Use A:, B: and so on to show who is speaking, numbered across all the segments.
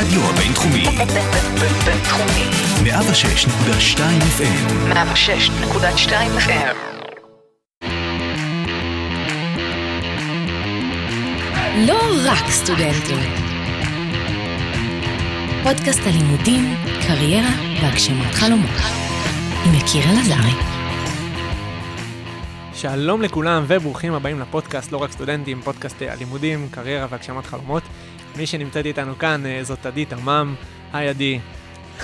A: הרדיו הבינתחומי.
B: בינתחומי.
A: 106.2 FM.
B: 106.2 FM.
C: לא רק סטודנטים. פודקאסט הלימודים, קריירה והגשמת חלומות. עם יקיר אלעזרי.
D: שלום לכולם וברוכים הבאים לפודקאסט לא רק סטודנטים, פודקאסט אה, הלימודים, קריירה והגשמת חלומות. מי שנמצאת איתנו כאן אה, זאת עדי תמם. היי עדי.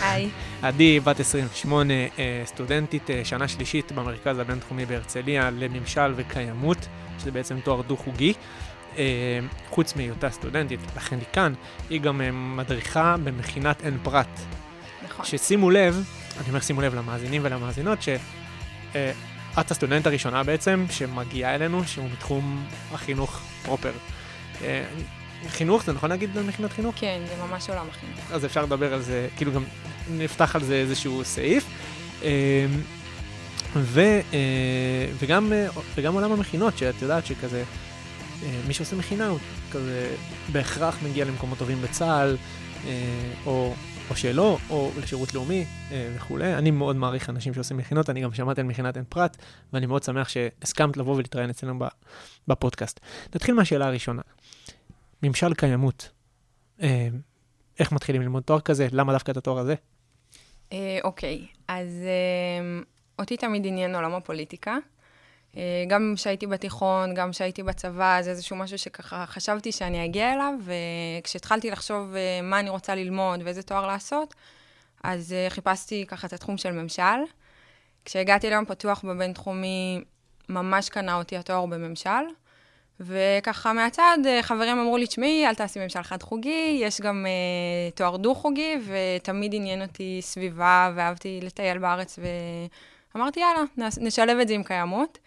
E: היי.
D: עדי, בת 28, אה, סטודנטית אה, שנה שלישית במרכז הבינתחומי בהרצליה לממשל וקיימות, שזה בעצם תואר דו-חוגי. חוץ מהיותה סטודנטית, לכן היא כאן, היא גם מדריכה במכינת עין פרת.
E: נכון.
D: ששימו לב, אני אומר שימו לב למאזינים ולמאזינות, שאת הסטודנט הראשונה בעצם שמגיעה אלינו, שהוא מתחום החינוך פרופר. חינוך, זה נכון להגיד מכינת חינוך?
E: כן, זה ממש עולם החינוך.
D: אז אפשר לדבר על זה, כאילו גם נפתח על זה איזשהו סעיף. אה, ו, אה, וגם, וגם עולם המכינות, שאת יודעת שכזה, אה, מי שעושה מכינה הוא כזה בהכרח מגיע למקומות טובים בצה"ל, אה, או, או שלא, או לשירות לאומי וכולי. אני מאוד מעריך אנשים שעושים מכינות, אני גם שמעתי על מכינת עין פרת, ואני מאוד שמח שהסכמת לבוא ולהתראיין אצלנו בפודקאסט. נתחיל מהשאלה הראשונה. ממשל קיימות. אה, איך מתחילים ללמוד תואר כזה? למה דווקא את התואר הזה?
E: אה, אוקיי, אז אה, אותי תמיד עניין עולם הפוליטיקה. גם כשהייתי בתיכון, גם כשהייתי בצבא, זה איזשהו משהו שככה חשבתי שאני אגיע אליו, וכשהתחלתי לחשוב מה אני רוצה ללמוד ואיזה תואר לעשות, אז חיפשתי ככה את התחום של ממשל. כשהגעתי ליום פתוח בבינתחומי, ממש קנה אותי התואר בממשל. וככה מהצד, אה, חברים אמרו לי, תשמעי, אל תעשי ממשל חד-חוגי, יש גם uh, תואר דו-חוגי, ותמיד עניין אותי סביבה, ואהבתי לטייל בארץ, ואמרתי, יאללה, נשלב את זה עם קיימות.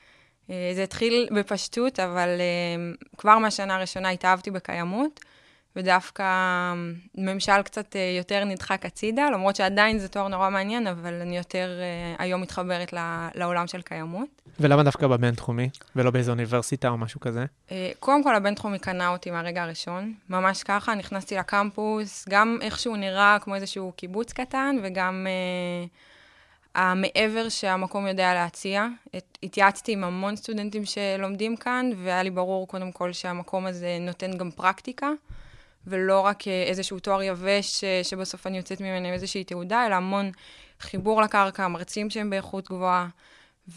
E: Uh, זה התחיל בפשטות, אבל uh, כבר מהשנה הראשונה התאהבתי בקיימות, ודווקא um, ממשל קצת uh, יותר נדחק הצידה, למרות שעדיין זה תואר נורא מעניין, אבל אני יותר uh, היום מתחברת לעולם של קיימות.
D: ולמה דווקא בבינתחומי, ולא באיזו אוניברסיטה או משהו כזה?
E: אה, קודם כל, הבינתחומי קנה אותי מהרגע הראשון, ממש ככה, נכנסתי לקמפוס, גם איכשהו נראה כמו איזשהו קיבוץ קטן, וגם uh, המעבר שהמקום יודע להציע. התייעצתי עם המון סטודנטים שלומדים כאן, והיה לי ברור קודם כל שהמקום הזה נותן גם פרקטיקה, ולא רק אה, איזשהו תואר יבש אה, שבסוף אני יוצאת ממנו עם איזושהי תעודה, אלא המון חיבור לקרקע, מרצים שהם באיכות גבוהה.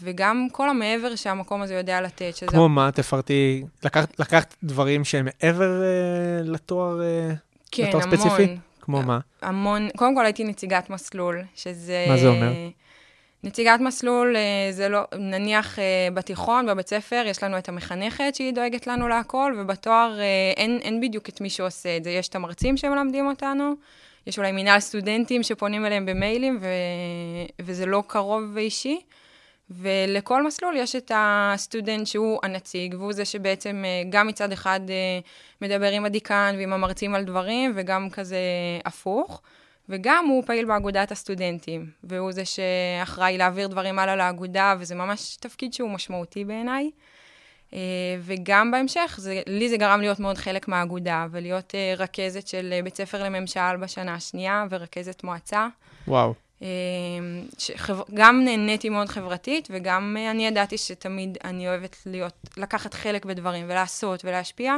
E: וגם כל המעבר שהמקום הזה יודע לתת, שזה
D: כמו מה, תפרטי, לקחת, לקחת דברים שהם מעבר אה, לתואר, אה,
E: כן,
D: לתואר
E: המון.
D: ספציפי? כמו מה?
E: המון, קודם כל הייתי נציגת מסלול, שזה...
D: מה זה אומר?
E: נציגת מסלול, אה, זה לא, נניח אה, בתיכון, בבית ספר, יש לנו את המחנכת שהיא דואגת לנו להכל, ובתואר אה, אין, אין בדיוק את מי שעושה את זה. יש את המרצים שמלמדים אותנו, יש אולי מנהל סטודנטים שפונים אליהם במיילים, ו, וזה לא קרוב ואישי. ולכל מסלול יש את הסטודנט שהוא הנציג, והוא זה שבעצם גם מצד אחד מדבר עם הדיקן ועם המרצים על דברים, וגם כזה הפוך. וגם הוא פעיל באגודת הסטודנטים, והוא זה שאחראי להעביר דברים הלאה לאגודה, וזה ממש תפקיד שהוא משמעותי בעיניי. אה, וגם בהמשך, זה, לי זה גרם להיות מאוד חלק מהאגודה, ולהיות אה, רכזת של אה, בית ספר לממשל בשנה השנייה, ורכזת מועצה.
D: וואו.
E: שחבר... גם נהניתי מאוד חברתית, וגם אני ידעתי שתמיד אני אוהבת להיות, לקחת חלק בדברים, ולעשות ולהשפיע,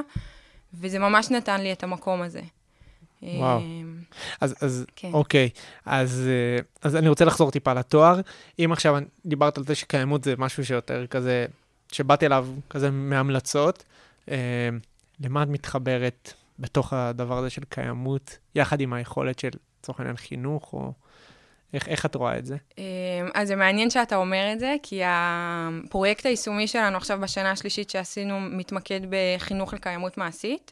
E: וזה ממש נתן לי את המקום הזה.
D: וואו.
E: אה,
D: אז, אז
E: כן.
D: אוקיי, אז, אה, אז אני רוצה לחזור טיפה לתואר. אם עכשיו דיברת על זה שקיימות זה משהו שיותר כזה, שבאתי אליו כזה מהמלצות, אה, למה את מתחברת בתוך הדבר הזה של קיימות, יחד עם היכולת של, לצורך העניין, חינוך, או איך, איך את רואה את זה?
E: אז זה מעניין שאתה אומר את זה, כי הפרויקט היישומי שלנו עכשיו בשנה השלישית שעשינו מתמקד בחינוך לקיימות מעשית.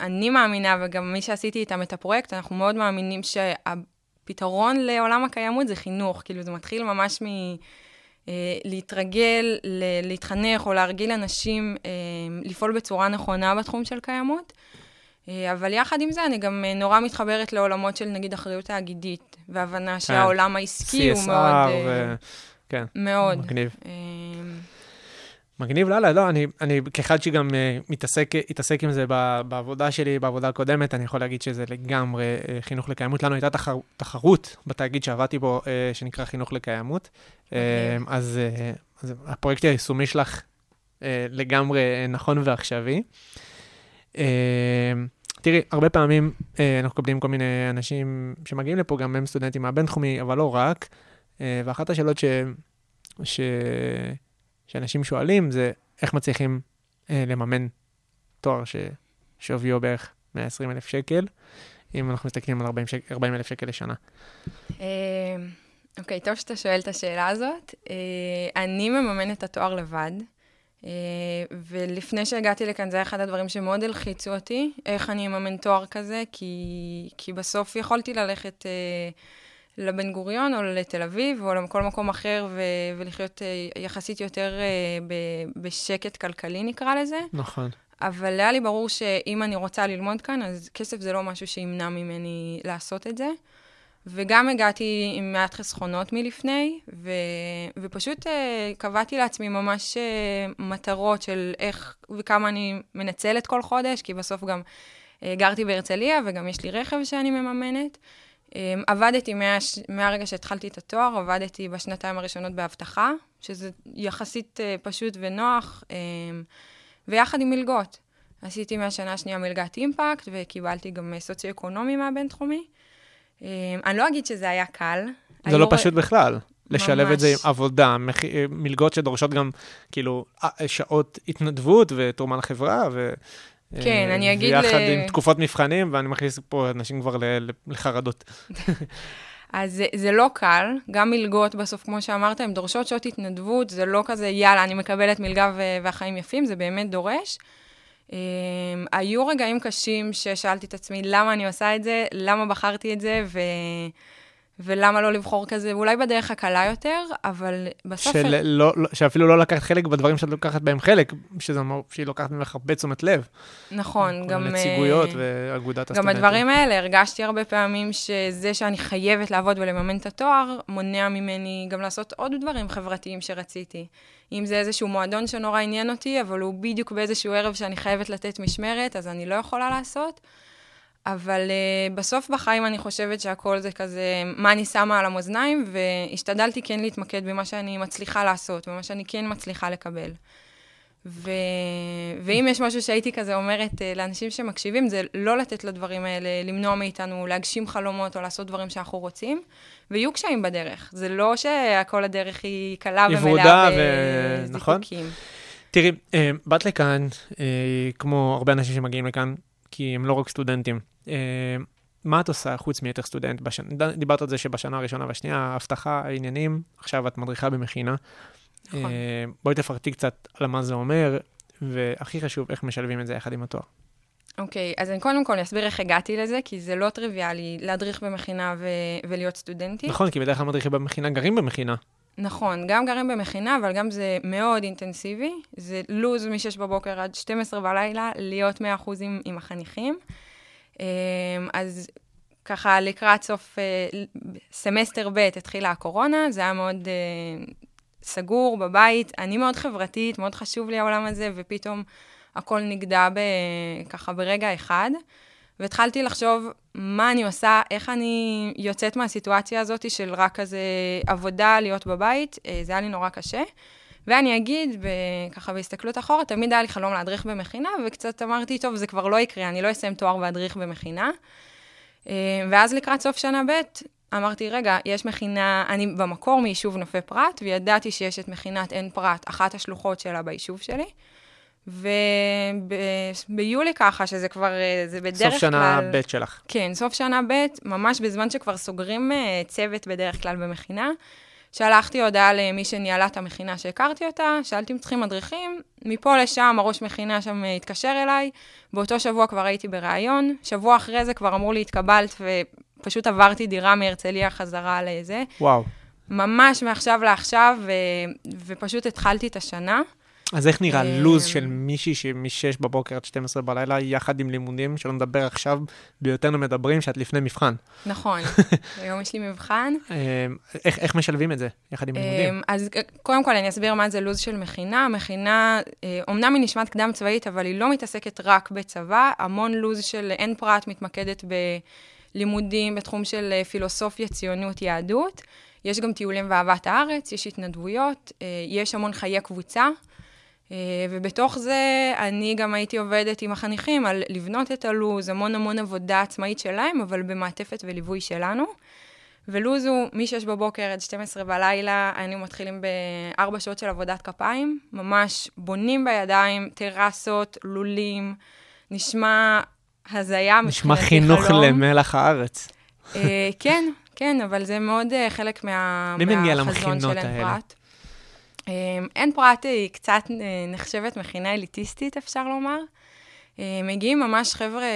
E: אני מאמינה, וגם מי שעשיתי איתם את הפרויקט, אנחנו מאוד מאמינים שהפתרון לעולם הקיימות זה חינוך. כאילו, זה מתחיל ממש מ... אה, להתרגל, ל- להתחנך או להרגיל אנשים אה, לפעול בצורה נכונה בתחום של קיימות. אה, אבל יחד עם זה, אני גם נורא מתחברת לעולמות של נגיד אחריות תאגידית, והבנה שהעולם העסקי הוא מאוד...
D: CSR, ו... כן,
E: מאוד.
D: מגניב. מגניב לאללה, לא, אני, אני כאחד שגם uh, מתעסק, התעסק עם זה ב, בעבודה שלי, בעבודה הקודמת, אני יכול להגיד שזה לגמרי uh, חינוך לקיימות. לנו הייתה תחר, תחרות בתאגיד שעבדתי בו, uh, שנקרא חינוך לקיימות. Uh, אז, uh, אז הפרויקט היישומי שלך uh, לגמרי uh, נכון ועכשווי. Uh, תראי, הרבה פעמים uh, אנחנו מקבלים כל מיני אנשים שמגיעים לפה, גם הם סטודנטים מהבינתחומי, אבל לא רק. Uh, ואחת השאלות ש... ש... שאנשים שואלים זה איך מצליחים אה, לממן תואר ששוויו בערך 120 אלף שקל, אם אנחנו מסתכלים על 40 שק, אלף שקל לשנה.
E: אה, אוקיי, טוב שאתה שואל את השאלה הזאת. אה, אני מממנת את התואר לבד, אה, ולפני שהגעתי לכאן זה היה אחד הדברים שמאוד הלחיצו אותי, איך אני אממן תואר כזה, כי, כי בסוף יכולתי ללכת... אה, לבן גוריון או לתל אביב או לכל מקום אחר ו- ולחיות uh, יחסית יותר uh, ב- בשקט כלכלי נקרא לזה.
D: נכון.
E: אבל היה לי ברור שאם אני רוצה ללמוד כאן, אז כסף זה לא משהו שימנע ממני לעשות את זה. וגם הגעתי עם מעט חסכונות מלפני, ו... ופשוט uh, קבעתי לעצמי ממש uh, מטרות של איך וכמה אני מנצלת כל חודש, כי בסוף גם uh, גרתי בהרצליה וגם יש לי רכב שאני מממנת. אמ, עבדתי מה, מהרגע שהתחלתי את התואר, עבדתי בשנתיים הראשונות באבטחה, שזה יחסית אה, פשוט ונוח, אמ, ויחד עם מלגות. עשיתי מהשנה השנייה מלגת אימפקט, וקיבלתי גם סוציו-אקונומי מהבינתחומי. אמ, אני לא אגיד שזה היה קל.
D: זה לא פשוט בכלל. לשלב ממש. את זה עם עבודה, מח... מלגות שדורשות גם, כאילו, אה, שעות התנדבות ותרומה לחברה, ו...
E: כן,
D: אה,
E: אני אגיד...
D: ויחד ל... עם תקופות מבחנים, ואני מכניס פה אנשים כבר לחרדות.
E: אז זה, זה לא קל, גם מלגות בסוף, כמו שאמרת, הן דורשות שעות התנדבות, זה לא כזה, יאללה, אני מקבלת מלגה והחיים יפים, זה באמת דורש. Um, היו רגעים קשים ששאלתי את עצמי, למה אני עושה את זה, למה בחרתי את זה, ו... ולמה לא לבחור כזה, אולי בדרך הקלה יותר, אבל בסוף...
D: של לא, לא, שאפילו לא לקחת חלק בדברים שאת לוקחת בהם חלק, שזה אומר שהיא לוקחת ממך הרבה תשומת לב.
E: נכון, גם...
D: נציגויות uh, ואגודת
E: הסטודנטים. גם הדברים האלה, הרגשתי הרבה פעמים שזה שאני חייבת לעבוד ולממן את התואר, מונע ממני גם לעשות עוד דברים חברתיים שרציתי. אם זה איזשהו מועדון שנורא עניין אותי, אבל הוא בדיוק באיזשהו ערב שאני חייבת לתת משמרת, אז אני לא יכולה לעשות. אבל uh, בסוף בחיים אני חושבת שהכל זה כזה, מה אני שמה על המאזניים, והשתדלתי כן להתמקד במה שאני מצליחה לעשות, במה שאני כן מצליחה לקבל. ו... ואם יש משהו שהייתי כזה אומרת uh, לאנשים שמקשיבים, זה לא לתת לדברים האלה, למנוע מאיתנו להגשים חלומות או לעשות דברים שאנחנו רוצים, ויהיו קשיים בדרך. זה לא שהכל הדרך היא קלה ומלאה בזיקוקים. נכון.
D: תראי, אה, באת לכאן, כמו הרבה אנשים שמגיעים לכאן, כי הם לא רק סטודנטים. אה, מה את עושה חוץ מהיתר סטודנט? בשנ... דיברת על זה שבשנה הראשונה והשנייה, אבטחה, העניינים, עכשיו את מדריכה במכינה. נכון. אה, בואי תפרטי קצת על מה זה אומר, והכי חשוב, איך משלבים את זה יחד עם התואר.
E: אוקיי, okay, אז אני קודם כל אסביר איך הגעתי לזה, כי זה לא טריוויאלי להדריך במכינה ו... ולהיות סטודנטי.
D: נכון, כי בדרך כלל מדריכים במכינה גרים במכינה.
E: נכון, גם גרים במכינה, אבל גם זה מאוד אינטנסיבי. זה לוז מ-6 בבוקר עד 12 בלילה, להיות 100% עם, עם החניכים. אמ, אז ככה לקראת סוף אה, סמסטר ב' התחילה הקורונה, זה היה מאוד אה, סגור בבית. אני מאוד חברתית, מאוד חשוב לי העולם הזה, ופתאום הכל נגדע ככה ברגע אחד. והתחלתי לחשוב מה אני עושה, איך אני יוצאת מהסיטואציה הזאת של רק כזה עבודה, להיות בבית, אה, זה היה לי נורא קשה. ואני אגיד, ככה בהסתכלות אחורה, תמיד היה לי חלום להדריך במכינה, וקצת אמרתי, טוב, זה כבר לא יקרה, אני לא אסיים תואר ואדריך במכינה. אה, ואז לקראת סוף שנה ב', אמרתי, רגע, יש מכינה, אני במקור מיישוב נופי פרת, וידעתי שיש את מכינת עין פרת, אחת השלוחות שלה ביישוב שלי. וביולי ככה, שזה כבר, אה, זה בדרך כלל...
D: סוף שנה ב' שלך.
E: כן, סוף שנה ב', ממש בזמן שכבר סוגרים אה, צוות בדרך כלל במכינה. שלחתי הודעה למי שניהלה את המכינה שהכרתי אותה, שאלתי אם צריכים מדריכים, מפה לשם הראש מכינה שם אה, התקשר אליי, באותו שבוע כבר הייתי בריאיון, שבוע אחרי זה כבר אמרו לי, התקבלת, ופשוט עברתי דירה מהרצליה חזרה לזה.
D: וואו.
E: ממש מעכשיו לעכשיו, ו... ופשוט התחלתי את השנה.
D: אז איך נראה
E: אה,
D: לו"ז של מישהי שמ-6 בבוקר עד 12 בלילה, יחד עם לימודים, שלא נדבר עכשיו, בהיותנו מדברים שאת לפני מבחן.
E: נכון, היום יש לי מבחן.
D: אה, איך, איך משלבים את זה יחד עם לימודים?
E: אמ, אז אה, קודם כל אני אסביר מה זה לו"ז של מכינה. מכינה, אה, אומנם היא נשמעת קדם צבאית, אבל היא לא מתעסקת רק בצבא. המון לו"ז של אין פרט מתמקדת בלימודים בתחום של אה, פילוסופיה, ציונות, יהדות. יש גם טיולים ואהבת הארץ, יש התנדבויות, אה, יש המון חיי קבוצה. אה, ובתוך זה אני גם הייתי עובדת עם החניכים על לבנות את הלו"ז, המון המון עבודה עצמאית שלהם, אבל במעטפת וליווי שלנו. ולו"ז הוא מ-6 בבוקר עד 12 בלילה, היינו מתחילים בארבע שעות של עבודת כפיים, ממש בונים בידיים, טרסות, לולים, נשמע הזיה
D: נשמע חינוך
E: חלום.
D: למלח הארץ.
E: אה, כן, כן, אבל זה מאוד אה, חלק מה,
D: מי מגיע
E: מהחזון
D: למכינות
E: של אין
D: האלה?
E: פרט. אה, אין פרט היא קצת אה, נחשבת מכינה אליטיסטית, אפשר לומר. אה, מגיעים ממש חבר'ה,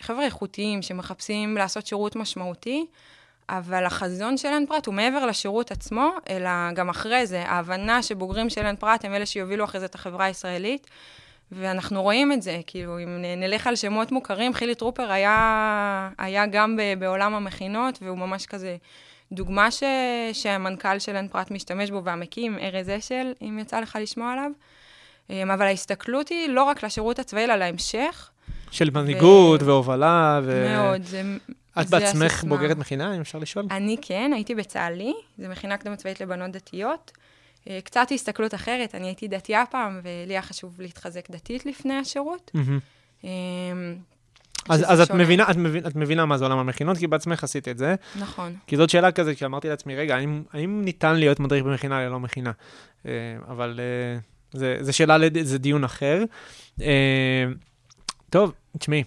E: חבר'ה איכותיים שמחפשים לעשות שירות משמעותי, אבל החזון של אין פרט הוא מעבר לשירות עצמו, אלא גם אחרי זה, ההבנה שבוגרים של אין פרט הם אלה שיובילו אחרי זה את החברה הישראלית. ואנחנו רואים את זה, כאילו, אם נלך על שמות מוכרים, חילי טרופר היה, היה גם בעולם המכינות, והוא ממש כזה דוגמה ש, שהמנכ"ל של אין פרט משתמש בו, והמקים, ארז אשל, אם יצא לך לשמוע עליו. אמ, אבל ההסתכלות היא לא רק לשירות הצבאי, אלא להמשך.
D: של מנהיגות והובלה. ו...
E: מאוד, זה
D: את
E: זה
D: בעצמך
E: הסיסמה.
D: בוגרת מכינה, אם אפשר לשאול?
E: אני כן, הייתי בצה"לי, זו מכינה קדם צבאית לבנות דתיות. אה, קצת הסתכלות אחרת, אני הייתי דתייה פעם, ולי היה חשוב להתחזק דתית לפני השירות.
D: מהמם. אז, אז את. מבינה, את, מבינה, את מבינה מה זה עולם המכינות, כי בעצמך עשית את זה.
E: נכון.
D: כי זאת שאלה כזה, כשאמרתי לעצמי, רגע, האם, האם ניתן להיות מדריך במכינה ללא מכינה? אה, אבל אה, זה, זה שאלה, זה דיון אחר. אה, טוב, תשמעי,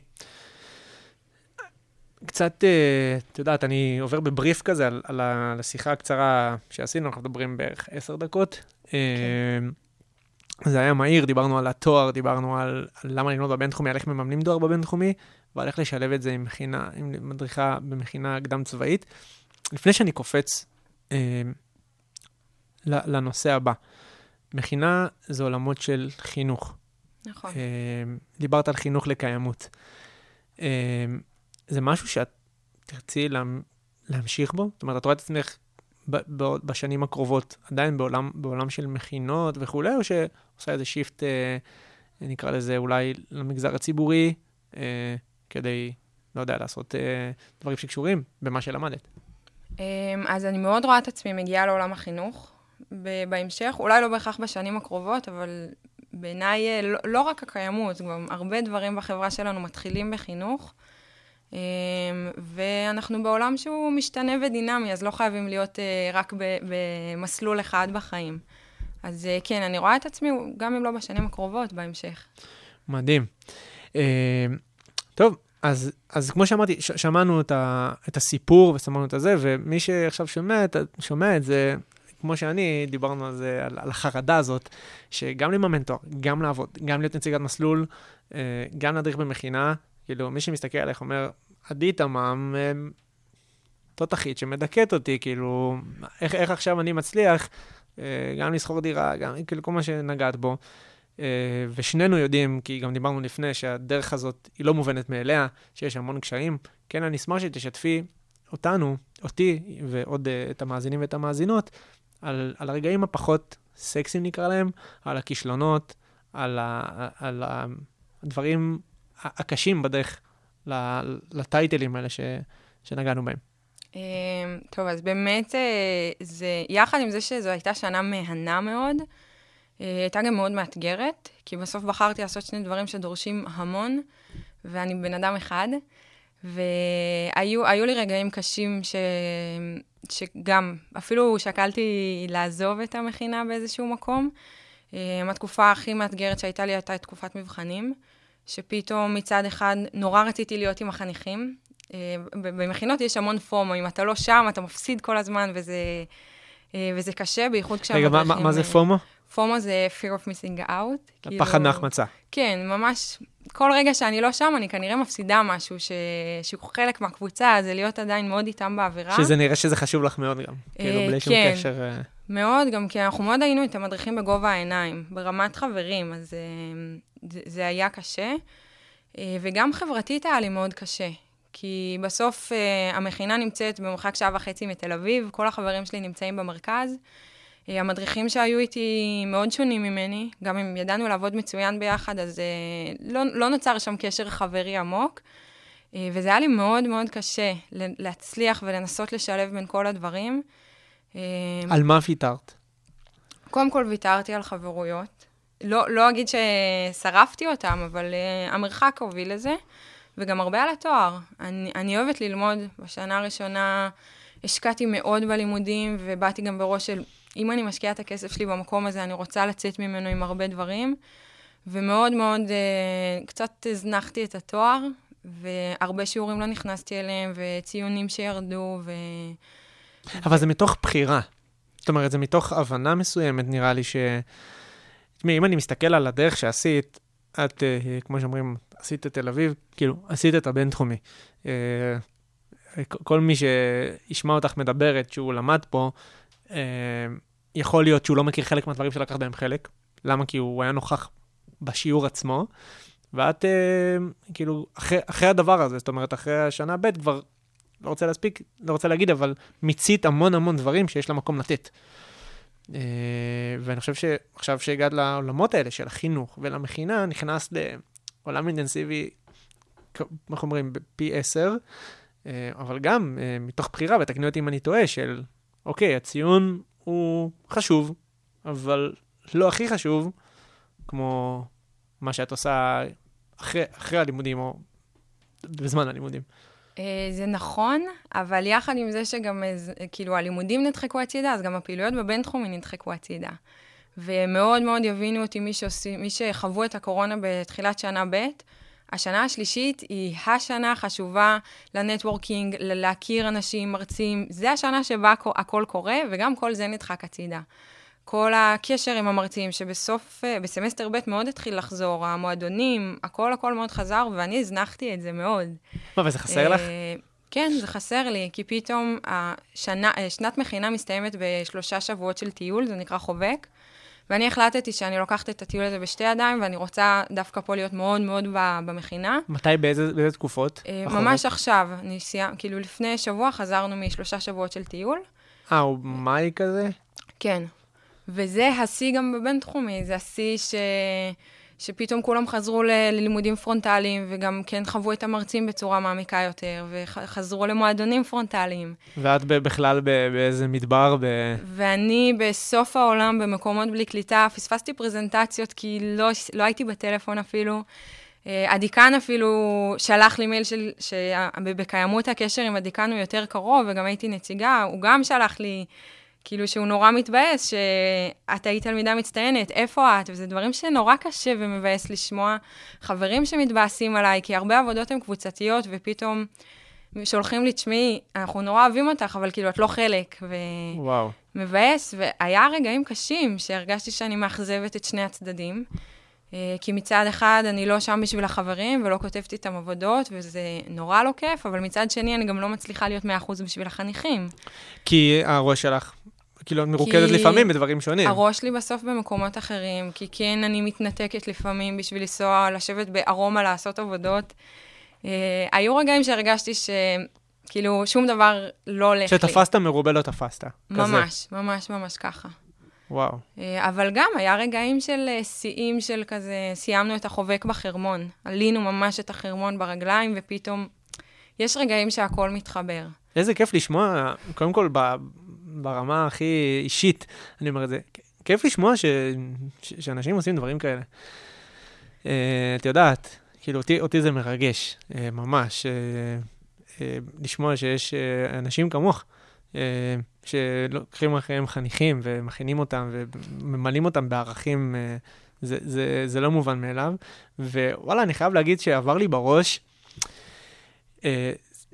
D: קצת, את יודעת, אני עובר בבריף כזה על, על, השיחה הקצרה שעשינו, אנחנו מדברים בערך עשר דקות. אה, זה היה מהיר, דיברנו על התואר, דיברנו על, על למה ללמוד בבינתחומי, על איך מממנים תואר בבינתחומי, ועל איך לשלב את זה עם מכינה, עם מדריכה במכינה קדם צבאית. לפני שאני קופץ אה, לנושא הבא, מכינה זה עולמות של חינוך.
E: נכון.
D: אה, דיברת על חינוך לקיימות. אה, זה משהו שאת תרצי להמ- להמשיך בו? זאת אומרת, את רואה את עצמך ב- ב- בשנים הקרובות עדיין בעולם, בעולם של מכינות וכולי, או שעושה איזה שיפט, אה, נקרא לזה אולי למגזר הציבורי, אה, כדי, לא יודע, לעשות אה, דברים שקשורים במה שלמדת?
E: אמ, אז אני מאוד רואה את עצמי מגיעה לעולם החינוך בהמשך, אולי לא בהכרח בשנים הקרובות, אבל בעיניי אה, לא, לא רק הקיימות, גם הרבה דברים בחברה שלנו מתחילים בחינוך. אמ, ואנחנו בעולם שהוא משתנה ודינמי, אז לא חייבים להיות אה, רק במסלול אחד בחיים. אז אה, כן, אני רואה את עצמי, גם אם לא בשנים הקרובות, בהמשך.
D: מדהים. אה, טוב, אז, אז כמו שאמרתי, ש- שמענו את, ה, את הסיפור ושמענו את הזה, ומי שעכשיו שומע שומע את זה, כמו שאני, דיברנו על זה, על, על החרדה הזאת, שגם לממן תואר, גם לעבוד, גם להיות נציגת מסלול, אה, גם להדריך במכינה, כאילו, מי שמסתכל עליך אומר, עדי תמם, אה, תותחית שמדכאת אותי, כאילו, איך, איך עכשיו אני מצליח אה, גם לשכור דירה, גם כאילו כל מה שנגעת בו. אה, ושנינו יודעים, כי גם דיברנו לפני, שהדרך הזאת היא לא מובנת מאליה, שיש המון קשיים. כן, אני אשמח שתשתפי אותנו, אותי, ועוד אה, את המאזינים ואת המאזינות, על, על הרגעים הפחות סקסיים נקרא להם, על הכישלונות, על, ה, על הדברים הקשים בדרך לטייטלים האלה ש, שנגענו בהם.
E: אמ, טוב, אז באמת, אה, זה, יחד עם זה שזו הייתה שנה מהנה מאוד, הייתה גם מאוד מאתגרת, כי בסוף בחרתי לעשות שני דברים שדורשים המון, ואני בן אדם אחד, והיו היו לי רגעים קשים ש, שגם, אפילו שקלתי לעזוב את המכינה באיזשהו מקום. אה, התקופה הכי מאתגרת שהייתה לי הייתה תקופת מבחנים, שפתאום מצד אחד נורא רציתי להיות עם החניכים, אה, במכינות יש המון פומו, אם אתה לא שם, אתה מפסיד כל הזמן, וזה, אה, וזה קשה, בייחוד
D: רגע, מה, מה, מה זה פומו?
E: פומו זה fear of missing out. כאילו-
D: הפחד מהחמצה.
E: כן, ממש, כל רגע שאני לא שם, אני כנראה מפסידה משהו ש... שהוא חלק מהקבוצה, זה להיות עדיין מאוד איתם באווירה.
D: שזה נראה שזה חשוב לך מאוד גם. כאילו, בלי שום
E: כן.
D: קשר. אה,
E: מאוד, גם כי אנחנו מאוד היינו את המדריכים בגובה העיניים, ברמת חברים, אז אה, זה, זה היה קשה. אה, וגם חברתית היה לי מאוד קשה, כי בסוף אה, המכינה נמצאת במרחק שעה וחצי מתל אביב, כל החברים שלי נמצאים במרכז. אה, המדריכים שהיו איתי מאוד שונים ממני, גם אם ידענו לעבוד מצוין ביחד, אז אה, לא, לא נוצר שם קשר חברי עמוק. אה, וזה היה לי מאוד מאוד קשה להצליח ולנסות לשלב בין כל הדברים.
D: על מה ויתרת?
E: קודם כל ויתרתי על חברויות. לא, לא אגיד ששרפתי אותם, אבל uh, המרחק הוביל לזה, וגם הרבה על התואר. אני, אני אוהבת ללמוד. בשנה הראשונה השקעתי מאוד בלימודים, ובאתי גם בראש של, אם אני משקיעה את הכסף שלי במקום הזה, אני רוצה לצאת ממנו עם הרבה דברים. ומאוד מאוד, uh, קצת הזנחתי את התואר, והרבה שיעורים לא נכנסתי אליהם, וציונים שירדו, ו...
D: אבל זה מתוך בחירה. זאת אומרת, זה מתוך הבנה מסוימת, נראה לי ש... תשמעי, אם אני מסתכל על הדרך שעשית, את, אה, כמו שאומרים, עשית את תל אביב, כאילו, עשית את הבינתחומי. אה, כל מי שישמע אותך מדברת, שהוא למד פה, אה, יכול להיות שהוא לא מכיר חלק מהדברים שלקחת בהם חלק. למה? כי הוא היה נוכח בשיעור עצמו, ואת, אה, כאילו, אחרי, אחרי הדבר הזה, זאת אומרת, אחרי השנה ב' כבר, לא רוצה להספיק, לא רוצה להגיד, אבל מיצית המון המון דברים שיש לה מקום לתת. אה, ואני חושב שעכשיו שהגעת לעולמות האלה של החינוך ולמכינה, נכנס לעולם אינטנסיבי, איך אומרים, פי עשר, אה, אבל גם אה, מתוך בחירה, ותקני אותי אם אני טועה, של, אוקיי, הציון הוא חשוב, אבל לא הכי חשוב, כמו מה שאת עושה אחרי, אחרי הלימודים, או בזמן הלימודים.
E: אה, זה נכון, אבל יחד עם זה שגם, כאילו, הלימודים נדחקו הצידה, אז גם הפעילויות בבינתחומי נדחקו הצידה. ומאוד מאוד יבינו אותי מי, שעושים, מי שחוו את הקורונה בתחילת שנה ב', השנה השלישית היא השנה החשובה ל networking, להכיר אנשים, מרצים. זה השנה שבה הכ- הכל קורה, וגם כל זה נדחק הצידה. כל הקשר עם המרצים, שבסוף, אה, בסמסטר ב' מאוד התחיל לחזור, המועדונים, הכל הכל מאוד חזר, ואני הזנחתי את זה מאוד.
D: מה, וזה חסר לך?
E: אה, כן, זה חסר לי, כי פתאום השנה, אה, שנת מכינה מסתיימת בשלושה שבועות של טיול, זה נקרא חובק, ואני החלטתי שאני לוקחת את הטיול הזה בשתי ידיים, ואני רוצה דווקא פה להיות מאוד מאוד במכינה.
D: מתי, באיזה, באיזה תקופות?
E: אה,
D: בחורף?
E: ממש עכשיו, אני סיימ, כאילו לפני שבוע חזרנו משלושה שבועות של טיול.
D: אה, במאי כזה?
E: כן. וזה השיא גם בבינתחומי, זה השיא ש... שפתאום כולם חזרו ללימודים פרונטליים, וגם כן חוו את המרצים בצורה מעמיקה יותר, וחזרו למועדונים פרונטליים.
D: ואת בכלל באיזה מדבר, ב...
E: ואני בסוף העולם, במקומות בלי קליטה, פספסתי פרזנטציות כי לא, לא הייתי בטלפון אפילו. אה, הדיקן אפילו שלח לי מייל של, שבקיימות הקשר עם הדיקן הוא יותר קרוב, וגם הייתי נציגה, הוא גם שלח לי, כאילו שהוא נורא מתבאס, שאת היית תלמידה מצטיינת, איפה את? וזה דברים שנורא קשה ומבאס לשמוע. חברים שמתבאסים עליי, כי הרבה עבודות הן קבוצתיות, ופתאום שולחים לי, תשמעי, אנחנו נורא אוהבים אותך, אבל כאילו את לא חלק. ו...
D: וואו.
E: מבאס, והיה רגעים קשים שהרגשתי שאני מאכזבת את שני הצדדים. אה, כי מצד אחד אני לא שם בשביל החברים ולא כותבת איתם עבודות, וזה נורא לא כיף, אבל מצד שני אני גם לא מצליחה להיות 100% בשביל החניכים.
D: כי הראש שלך, כאילו, את מרוכזת
E: כי
D: לפעמים בדברים שונים.
E: הראש שלי בסוף במקומות אחרים, כי כן אני מתנתקת לפעמים בשביל לנסוע, לשבת בארומה לעשות עבודות. אה, היו רגעים שהרגשתי שכאילו שום דבר לא הולך לי.
D: שתפסת מרובה לא תפסת. כזה.
E: ממש, ממש ממש ככה.
D: וואו.
E: אה, אבל גם היה רגעים של אה, שיאים של כזה, סיימנו את החובק בחרמון. עלינו ממש את החרמון ברגליים, ופתאום יש רגעים שהכל מתחבר.
D: איזה כיף לשמוע, קודם כל, ב- ברמה הכי אישית, אני אומר את זה, כיף לשמוע ש, ש, שאנשים עושים דברים כאלה. Uh, את יודעת, כאילו, אותי, אותי זה מרגש, uh, ממש, uh, uh, לשמוע שיש uh, אנשים כמוך, uh, שלוקחים אחריהם חניכים ומכינים אותם וממלאים אותם בערכים, uh, זה, זה, זה לא מובן מאליו. ווואלה, אני חייב להגיד שעבר לי בראש, uh,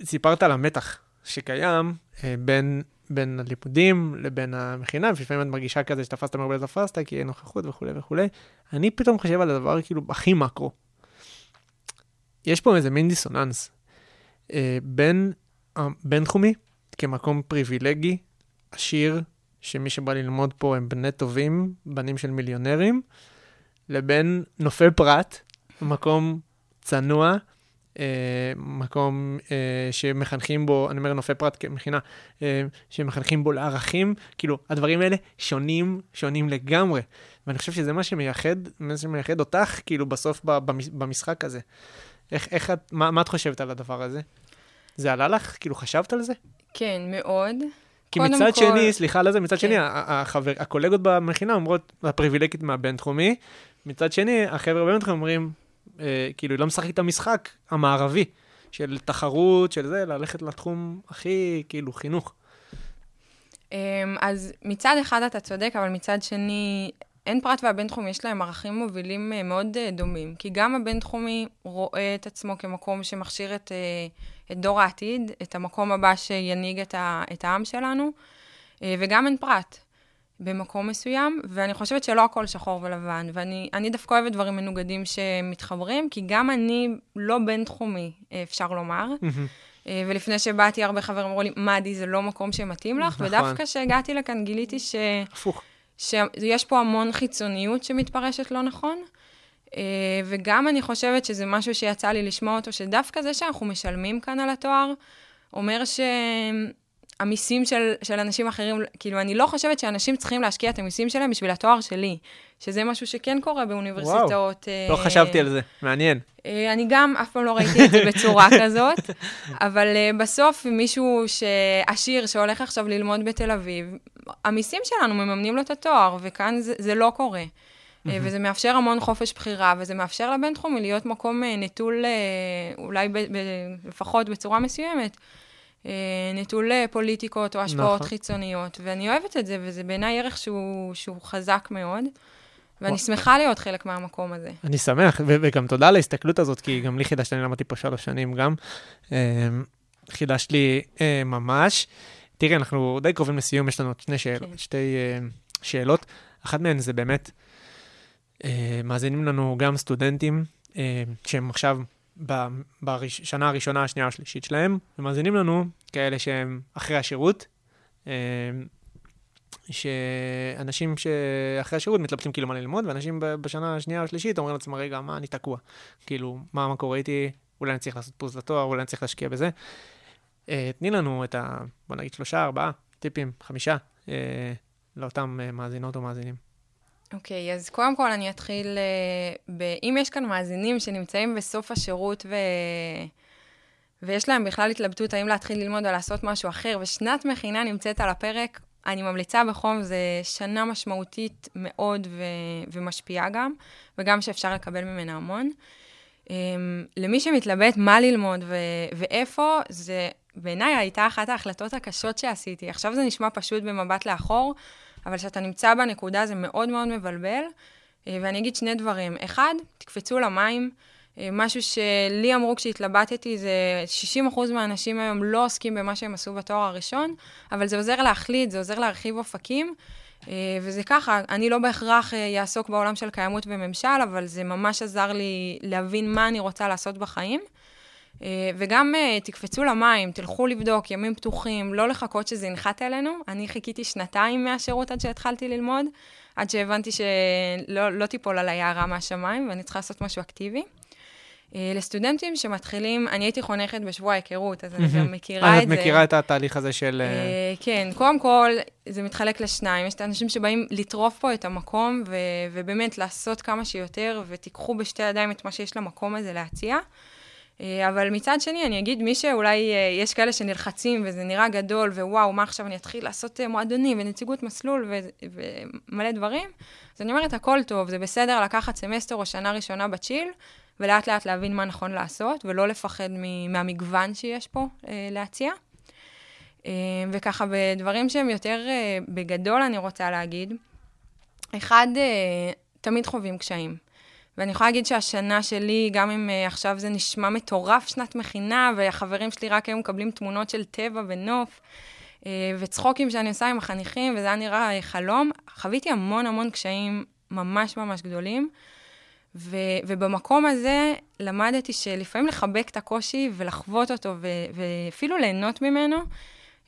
D: סיפרת על המתח שקיים uh, בין, בין הלימודים לבין המכינה, ולפעמים את מרגישה כזה שתפסת מרבה תפסת, כי אין נוכחות וכולי וכולי. אני פתאום חושב על הדבר כאילו הכי מקרו. יש פה איזה מין דיסוננס uh, בין הבינתחומי כמקום פריבילגי, עשיר, שמי שבא ללמוד פה הם בני טובים, בנים של מיליונרים, לבין נופי פרט, מקום צנוע, אה, מקום אה, שמחנכים בו, אני אומר נופי פרט כמכינה, אה, שמחנכים בו לערכים, כאילו, הדברים האלה שונים, שונים לגמרי. ואני חושב שזה מה שמייחד, מה שמייחד אותך, כאילו, בסוף ב- במש- במשחק הזה. איך, איך את, מה, מה את חושבת על הדבר הזה? זה עלה לך? כאילו, חשבת על זה?
E: כן, מאוד.
D: כי מצד
E: כל-
D: שני, סליחה על זה, מצד
E: כן.
D: שני, החבר, הקולגות במכינה אומרות, הפריבילגית מהבינתחומי, מצד שני, החבר'ה בבינתחומי אומרים, אה, כאילו, היא לא משחקת את המשחק המערבי, של תחרות, של זה, ללכת לתחום הכי, כאילו, חינוך.
E: אמ, אז מצד אחד אתה צודק, אבל מצד שני, אין פרט והבינתחומי יש להם ערכים מובילים אה, מאוד אה, דומים. כי גם הבינתחומי רואה את עצמו כמקום שמכשיר את, את דור העתיד, את המקום הבא שינהיג את, את העם שלנו, וגם אין פרט במקום מסוים, ואני חושבת שלא הכל שחור ולבן, ואני אני דווקא אוהבת דברים מנוגדים שמתחברים, כי גם אני לא בינתחומי, אה, אפשר לומר. אה, ולפני שבאתי, הרבה חברים אמרו לי, מדי, זה לא מקום שמתאים לך,
D: נכון.
E: ודווקא כשהגעתי לכאן גיליתי ש...
D: הפוך.
E: שיש פה המון חיצוניות שמתפרשת לא נכון, אה, וגם אני חושבת שזה משהו שיצא לי לשמוע אותו, שדווקא זה שאנחנו משלמים כאן על התואר, אומר שהמיסים של, של אנשים אחרים, כאילו, אני לא חושבת שאנשים צריכים להשקיע את המיסים שלהם בשביל התואר שלי, שזה משהו שכן קורה באוניברסיטאות.
D: לא
E: אה,
D: חשבתי על זה, מעניין.
E: אה, אני גם אף פעם לא ראיתי את זה בצורה כזאת, אבל אה, בסוף מישהו שעשיר שהולך עכשיו ללמוד בתל אביב, המיסים שלנו מממנים לו את התואר, וכאן זה, זה לא קורה. אה, וזה מאפשר המון חופש בחירה, וזה מאפשר לבינתחומי להיות מקום אה, נטול, אה, אולי ב, ב, לפחות בצורה מסוימת, נטול אה, פוליטיקות או השפעות
D: נכון.
E: חיצוניות, ואני אוהבת את זה, וזה בעיניי ערך שהוא, שהוא חזק מאוד, ואני
D: וואו.
E: שמחה להיות חלק מהמקום הזה.
D: אני שמח, ו- וגם תודה על ההסתכלות הזאת, כי גם לי חידשת, אני למדתי פה שלוש שנים גם. אה, חידשת לי אה, ממש. תראי, אנחנו די קרובים לסיום, יש לנו עוד שני שאל,
E: כן.
D: שתי אה, שאלות. אחת מהן זה באמת, אה, מאזינים לנו גם סטודנטים אה, שהם עכשיו בשנה הראשונה, השנייה, השלישית שלהם, ומאזינים לנו כאלה שהם אחרי השירות. אה, שאנשים שאחרי השירות מתלבטים כאילו מה ללמוד, ואנשים בשנה השנייה או השלישית אומרים לעצמם, רגע, מה אני תקוע? כאילו, מה, מה קורה איתי? אולי אני צריך לעשות פוז לתואר, אולי אני צריך להשקיע בזה. אה, תני לנו את ה... בוא נגיד שלושה, ארבעה טיפים, חמישה, אה, לאותם אה, מאזינות או מאזינים.
E: אוקיי, okay, אז קודם כל אני אתחיל uh, ב... אם יש כאן מאזינים שנמצאים בסוף השירות ו... ויש להם בכלל התלבטות האם להתחיל ללמוד או לעשות משהו אחר, ושנת מכינה נמצאת על הפרק, אני ממליצה בחום, זו שנה משמעותית מאוד ו... ומשפיעה גם, וגם שאפשר לקבל ממנה המון. Um, למי שמתלבט מה ללמוד ו... ואיפה, זה בעיניי הייתה אחת ההחלטות הקשות שעשיתי. עכשיו זה נשמע פשוט במבט לאחור, אבל כשאתה נמצא בנקודה זה מאוד מאוד מבלבל. אה, ואני אגיד שני דברים. אחד, תקפצו למים. אה, משהו שלי אמרו כשהתלבטתי, זה 60% מהאנשים היום לא עוסקים במה שהם עשו בתואר הראשון, אבל זה עוזר להחליט, זה עוזר להרחיב אופקים. אה, וזה ככה, אני לא בהכרח אעסוק בעולם של קיימות וממשל, אבל זה ממש עזר לי להבין מה אני רוצה לעשות בחיים. אה, וגם אה, תקפצו למים, תלכו לבדוק, ימים פתוחים, לא לחכות שזה ינחת אלינו. אני חיכיתי שנתיים מהשירות עד שהתחלתי ללמוד, עד שהבנתי שלא לא תיפול עליי הערה מהשמיים, ואני צריכה לעשות משהו אקטיבי. אה, לסטודנטים שמתחילים, אני הייתי חונכת בשבוע ההיכרות, אז אני גם מכירה
D: אז
E: את
D: את
E: זה.
D: מכירה את התהליך הזה של...
E: כן, קודם כל, זה מתחלק לשניים. יש את האנשים שבאים לטרוף פה את המקום, ובאמת לעשות כמה שיותר, ותיקחו בשתי ידיים את מה שיש למקום הזה להציע. אה, אבל מצד שני, אני אגיד, מי שאולי, אה, יש כאלה שנלחצים וזה נראה גדול, ווואו, מה עכשיו אני אתחיל לעשות אה, מועדונים ונציגות מסלול ו- ומלא דברים, אז אני אומרת, הכל טוב, זה בסדר לקחת סמסטר או שנה ראשונה ב chill, ולאט לאט להבין מה נכון לעשות, ולא לפחד מ- מהמגוון שיש פה אה, להציע. אה, וככה, בדברים שהם יותר אה, בגדול, אני רוצה להגיד, אחד, אה, תמיד חווים קשיים. ואני יכולה להגיד שהשנה שלי, גם אם uh, עכשיו זה נשמע מטורף שנת מכינה, והחברים שלי רק היום מקבלים תמונות של טבע ונוף, uh, וצחוקים שאני עושה עם החניכים, וזה היה נראה uh, חלום, חוויתי המון המון קשיים ממש ממש גדולים. ו- ובמקום הזה למדתי שלפעמים לחבק את הקושי ולחוות אותו ו- ואפילו ליהנות ממנו,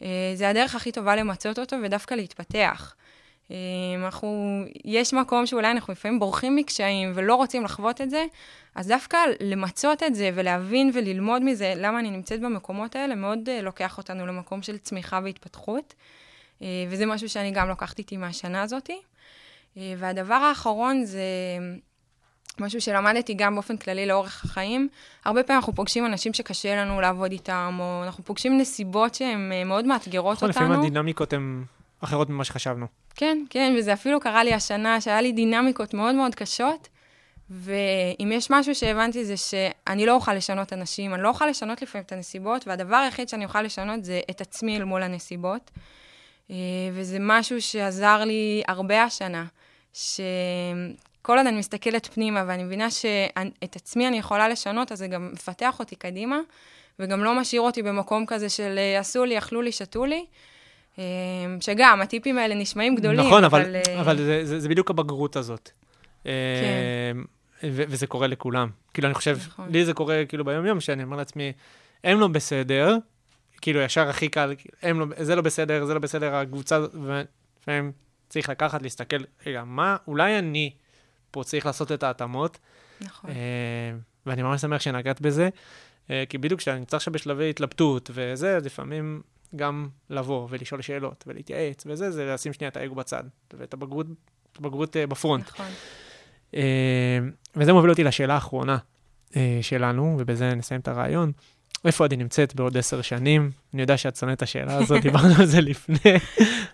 E: אה, זה הדרך הכי טובה למצות אותו ודווקא להתפתח. אה, אנחנו, יש מקום שאולי אנחנו לפעמים בורחים מקשיים ולא רוצים לחוות את זה, אז דווקא למצות את זה ולהבין וללמוד מזה למה אני נמצאת במקומות האלה, מאוד uh, לוקח אותנו למקום של צמיחה והתפתחות. Uh, וזה משהו שאני גם לוקחת איתי מהשנה הזאת. Uh, והדבר האחרון זה משהו שלמדתי גם באופן כללי לאורך החיים. הרבה פעמים אנחנו פוגשים אנשים שקשה לנו לעבוד איתם, או אנחנו פוגשים נסיבות שהן מאוד מאתגרות
D: נכון,
E: אותנו.
D: לפעמים הדינמיקות הן אחרות ממה שחשבנו.
E: כן, כן, וזה אפילו קרה לי השנה, שהיה לי דינמיקות מאוד מאוד קשות, ואם יש משהו שהבנתי זה שאני לא אוכל לשנות אנשים, אני לא אוכל לשנות לפעמים את הנסיבות, והדבר היחיד שאני אוכל לשנות זה את עצמי אל מול הנסיבות. אה, וזה משהו שעזר לי הרבה השנה, שכל עוד אני מסתכלת פנימה ואני מבינה שאת עצמי אני יכולה לשנות, אז זה גם מפתח אותי קדימה, וגם לא משאיר אותי במקום כזה של אה, עשו לי, אכלו לי, שתו לי. אה, שגם, הטיפים האלה נשמעים גדולים,
D: נכון, אבל,
E: אבל... אה,
D: אבל זה, זה, זה בדיוק הבגרות הזאת.
E: כן.
D: ו- וזה קורה לכולם. כאילו, אני חושב,
E: נכון.
D: לי זה קורה כאילו ביום-יום, שאני אומר לעצמי, הם לא בסדר, כאילו, ישר הכי קל, הם לא, זה לא בסדר, זה לא בסדר, הקבוצה, ולפעמים צריך לקחת, להסתכל, רגע, מה, אולי אני פה צריך לעשות את ההתאמות,
E: נכון.
D: אה, ואני ממש שמח שנגעת בזה, אה, כי בדיוק כשאני נמצא עכשיו בשלבי התלבטות וזה, לפעמים גם לבוא ולשאול שאלות ולהתייעץ וזה, זה לשים שנייה את האגו בצד, ואת הבגרות, הבגרות אה, בפרונט.
E: נכון.
D: אה, וזה מוביל אותי לשאלה האחרונה אה, שלנו, ובזה נסיים את הרעיון. איפה עדי נמצאת בעוד עשר שנים? אני יודע שאת שונאת את השאלה הזאת, דיברנו על זה לפני,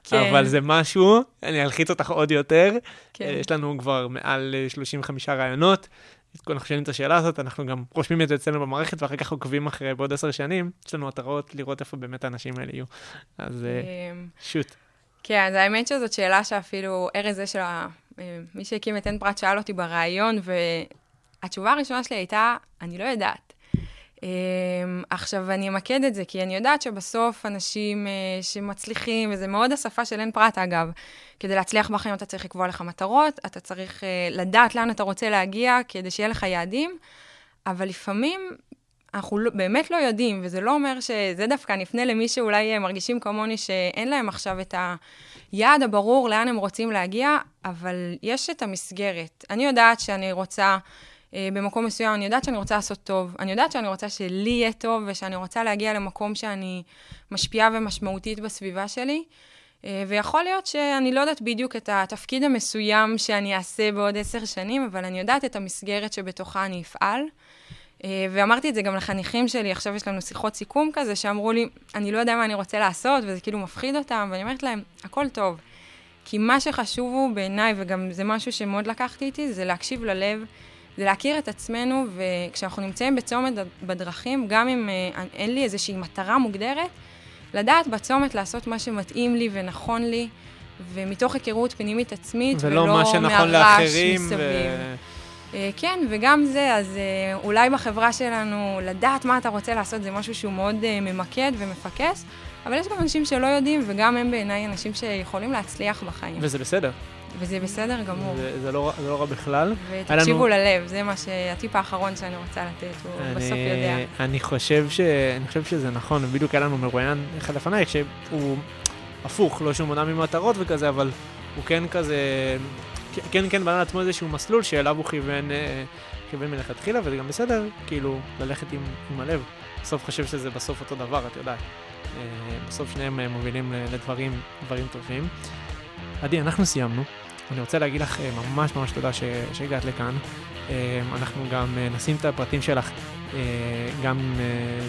E: כן.
D: אבל זה משהו, אני אלחיץ אותך עוד יותר.
E: כן.
D: יש לנו כבר מעל אה, 35 רעיונות. אנחנו שואלים את השאלה הזאת, אנחנו גם רושמים את זה אצלנו במערכת, ואחר כך עוקבים אחרי בעוד עשר שנים. יש לנו התראות לראות איפה באמת האנשים האלה יהיו. אז אה,
E: אמ,
D: שוט.
E: כן, אז האמת שזאת שאלה שאפילו ארז זה של. אה, מי שהקים את אין פרט שאל אותי בריאיון, והתשובה הראשונה שלי הייתה, אני לא יודעת. Um, עכשיו, אני אמקד את זה, כי אני יודעת שבסוף אנשים uh, שמצליחים, וזה מאוד השפה של אין פרט, אגב, כדי להצליח בחיים אתה צריך לקבוע לך מטרות, אתה צריך uh, לדעת לאן אתה רוצה להגיע כדי שיהיה לך יעדים, אבל לפעמים אנחנו לא, באמת לא יודעים, וזה לא אומר שזה דווקא, אני אפנה למי שאולי אה, מרגישים כמוני שאין להם עכשיו את היעד הברור לאן הם רוצים להגיע, אבל יש את המסגרת. אני יודעת שאני רוצה, אה, במקום מסוים, אני יודעת שאני רוצה לעשות טוב, אני יודעת שאני רוצה שלי יהיה טוב, ושאני רוצה להגיע למקום שאני משפיעה ומשמעותית בסביבה שלי. אה, ויכול להיות שאני לא יודעת בדיוק את התפקיד המסוים שאני אעשה בעוד עשר שנים, אבל אני יודעת את המסגרת שבתוכה אני אפעל. אה, ואמרתי את זה גם לחניכים שלי, עכשיו יש לנו שיחות סיכום כזה, שאמרו לי, אני לא יודע מה אני רוצה לעשות, וזה כאילו מפחיד אותם, ואני אומרת להם, הכל טוב. כי מה שחשוב הוא בעיניי, וגם זה משהו שמאוד לקחתי איתי, זה להקשיב ללב, זה להכיר את עצמנו, וכשאנחנו נמצאים בצומת בדרכים, גם אם אה, אין לי איזושהי מטרה מוגדרת, לדעת בצומת לעשות מה שמתאים לי ונכון לי, ומתוך היכרות פנימית עצמית,
D: ולא
E: ולא
D: מה שנכון לאחרים.
E: מסביב.
D: ו...
E: אה, כן, וגם זה, אז אה, אולי בחברה שלנו, לדעת מה אתה רוצה לעשות זה משהו שהוא מאוד ממקד ומפקס, אבל יש גם אנשים שלא יודעים, וגם הם בעיניי אנשים שיכולים להצליח בחיים.
D: וזה בסדר.
E: וזה בסדר גמור.
D: זה, זה, לא, זה לא רע בכלל.
E: ותקשיבו
D: היה
E: ללב, זה מה שהטיפ האחרון שאני רוצה לתת, הוא בסוף יודע.
D: אני חושב, ש... אני חושב שזה נכון, בדיוק היה לנו מרואיין אחד לפנייך, שהוא הפוך, לא שהוא מונע ממטרות וכזה, אבל הוא כן כזה, כן כן בנה לעצמו איזשהו מסלול שאליו הוא כיוון, אה, כיוון מלכתחילה, וזה גם בסדר, כאילו, ללכת עם, עם הלב. בסוף חושב שזה בסוף אותו דבר, את יודעת. אה, בסוף שניהם אה, מובילים לדברים דברים טובים. עדי, אנחנו סיימנו. אני רוצה להגיד לך אה, ממש ממש תודה ש- שהגעת לכאן. אה, אנחנו גם אה, נשים את הפרטים שלך, גם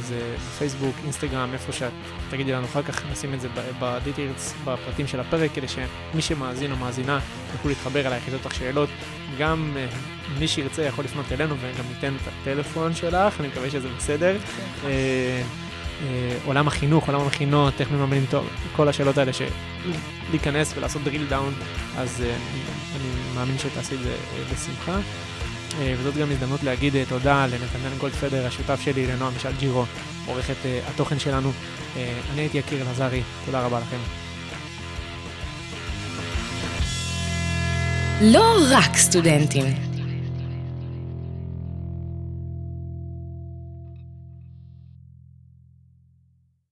D: זה בפייסבוק, אינסטגרם, איפה שאת תגידי לנו אחר כך, נשים את זה בדיטיילס, בפרטים של הפרק, כדי שמי שמאזין או מאזינה יוכלו להתחבר אלייך, לשאול אותך שאלות. גם מי שירצה יכול לפנות אלינו וגם ניתן את הטלפון שלך, אני מקווה שזה בסדר. אה, עולם החינוך, עולם המכינות, איך מממנים תואר, כל השאלות האלה, להיכנס ולעשות drill down, אז אה, אני, מאמין שתעשי את זה אה, בשמחה. וזאת גם הזדמנות להגיד תודה לנתנאל גולדפדר, השותף שלי, לנועם משל ג'ירו, עורכת התוכן שלנו. אני הייתי יקיר אלעזרי, תודה רבה לכם.
C: לא רק סטודנטים.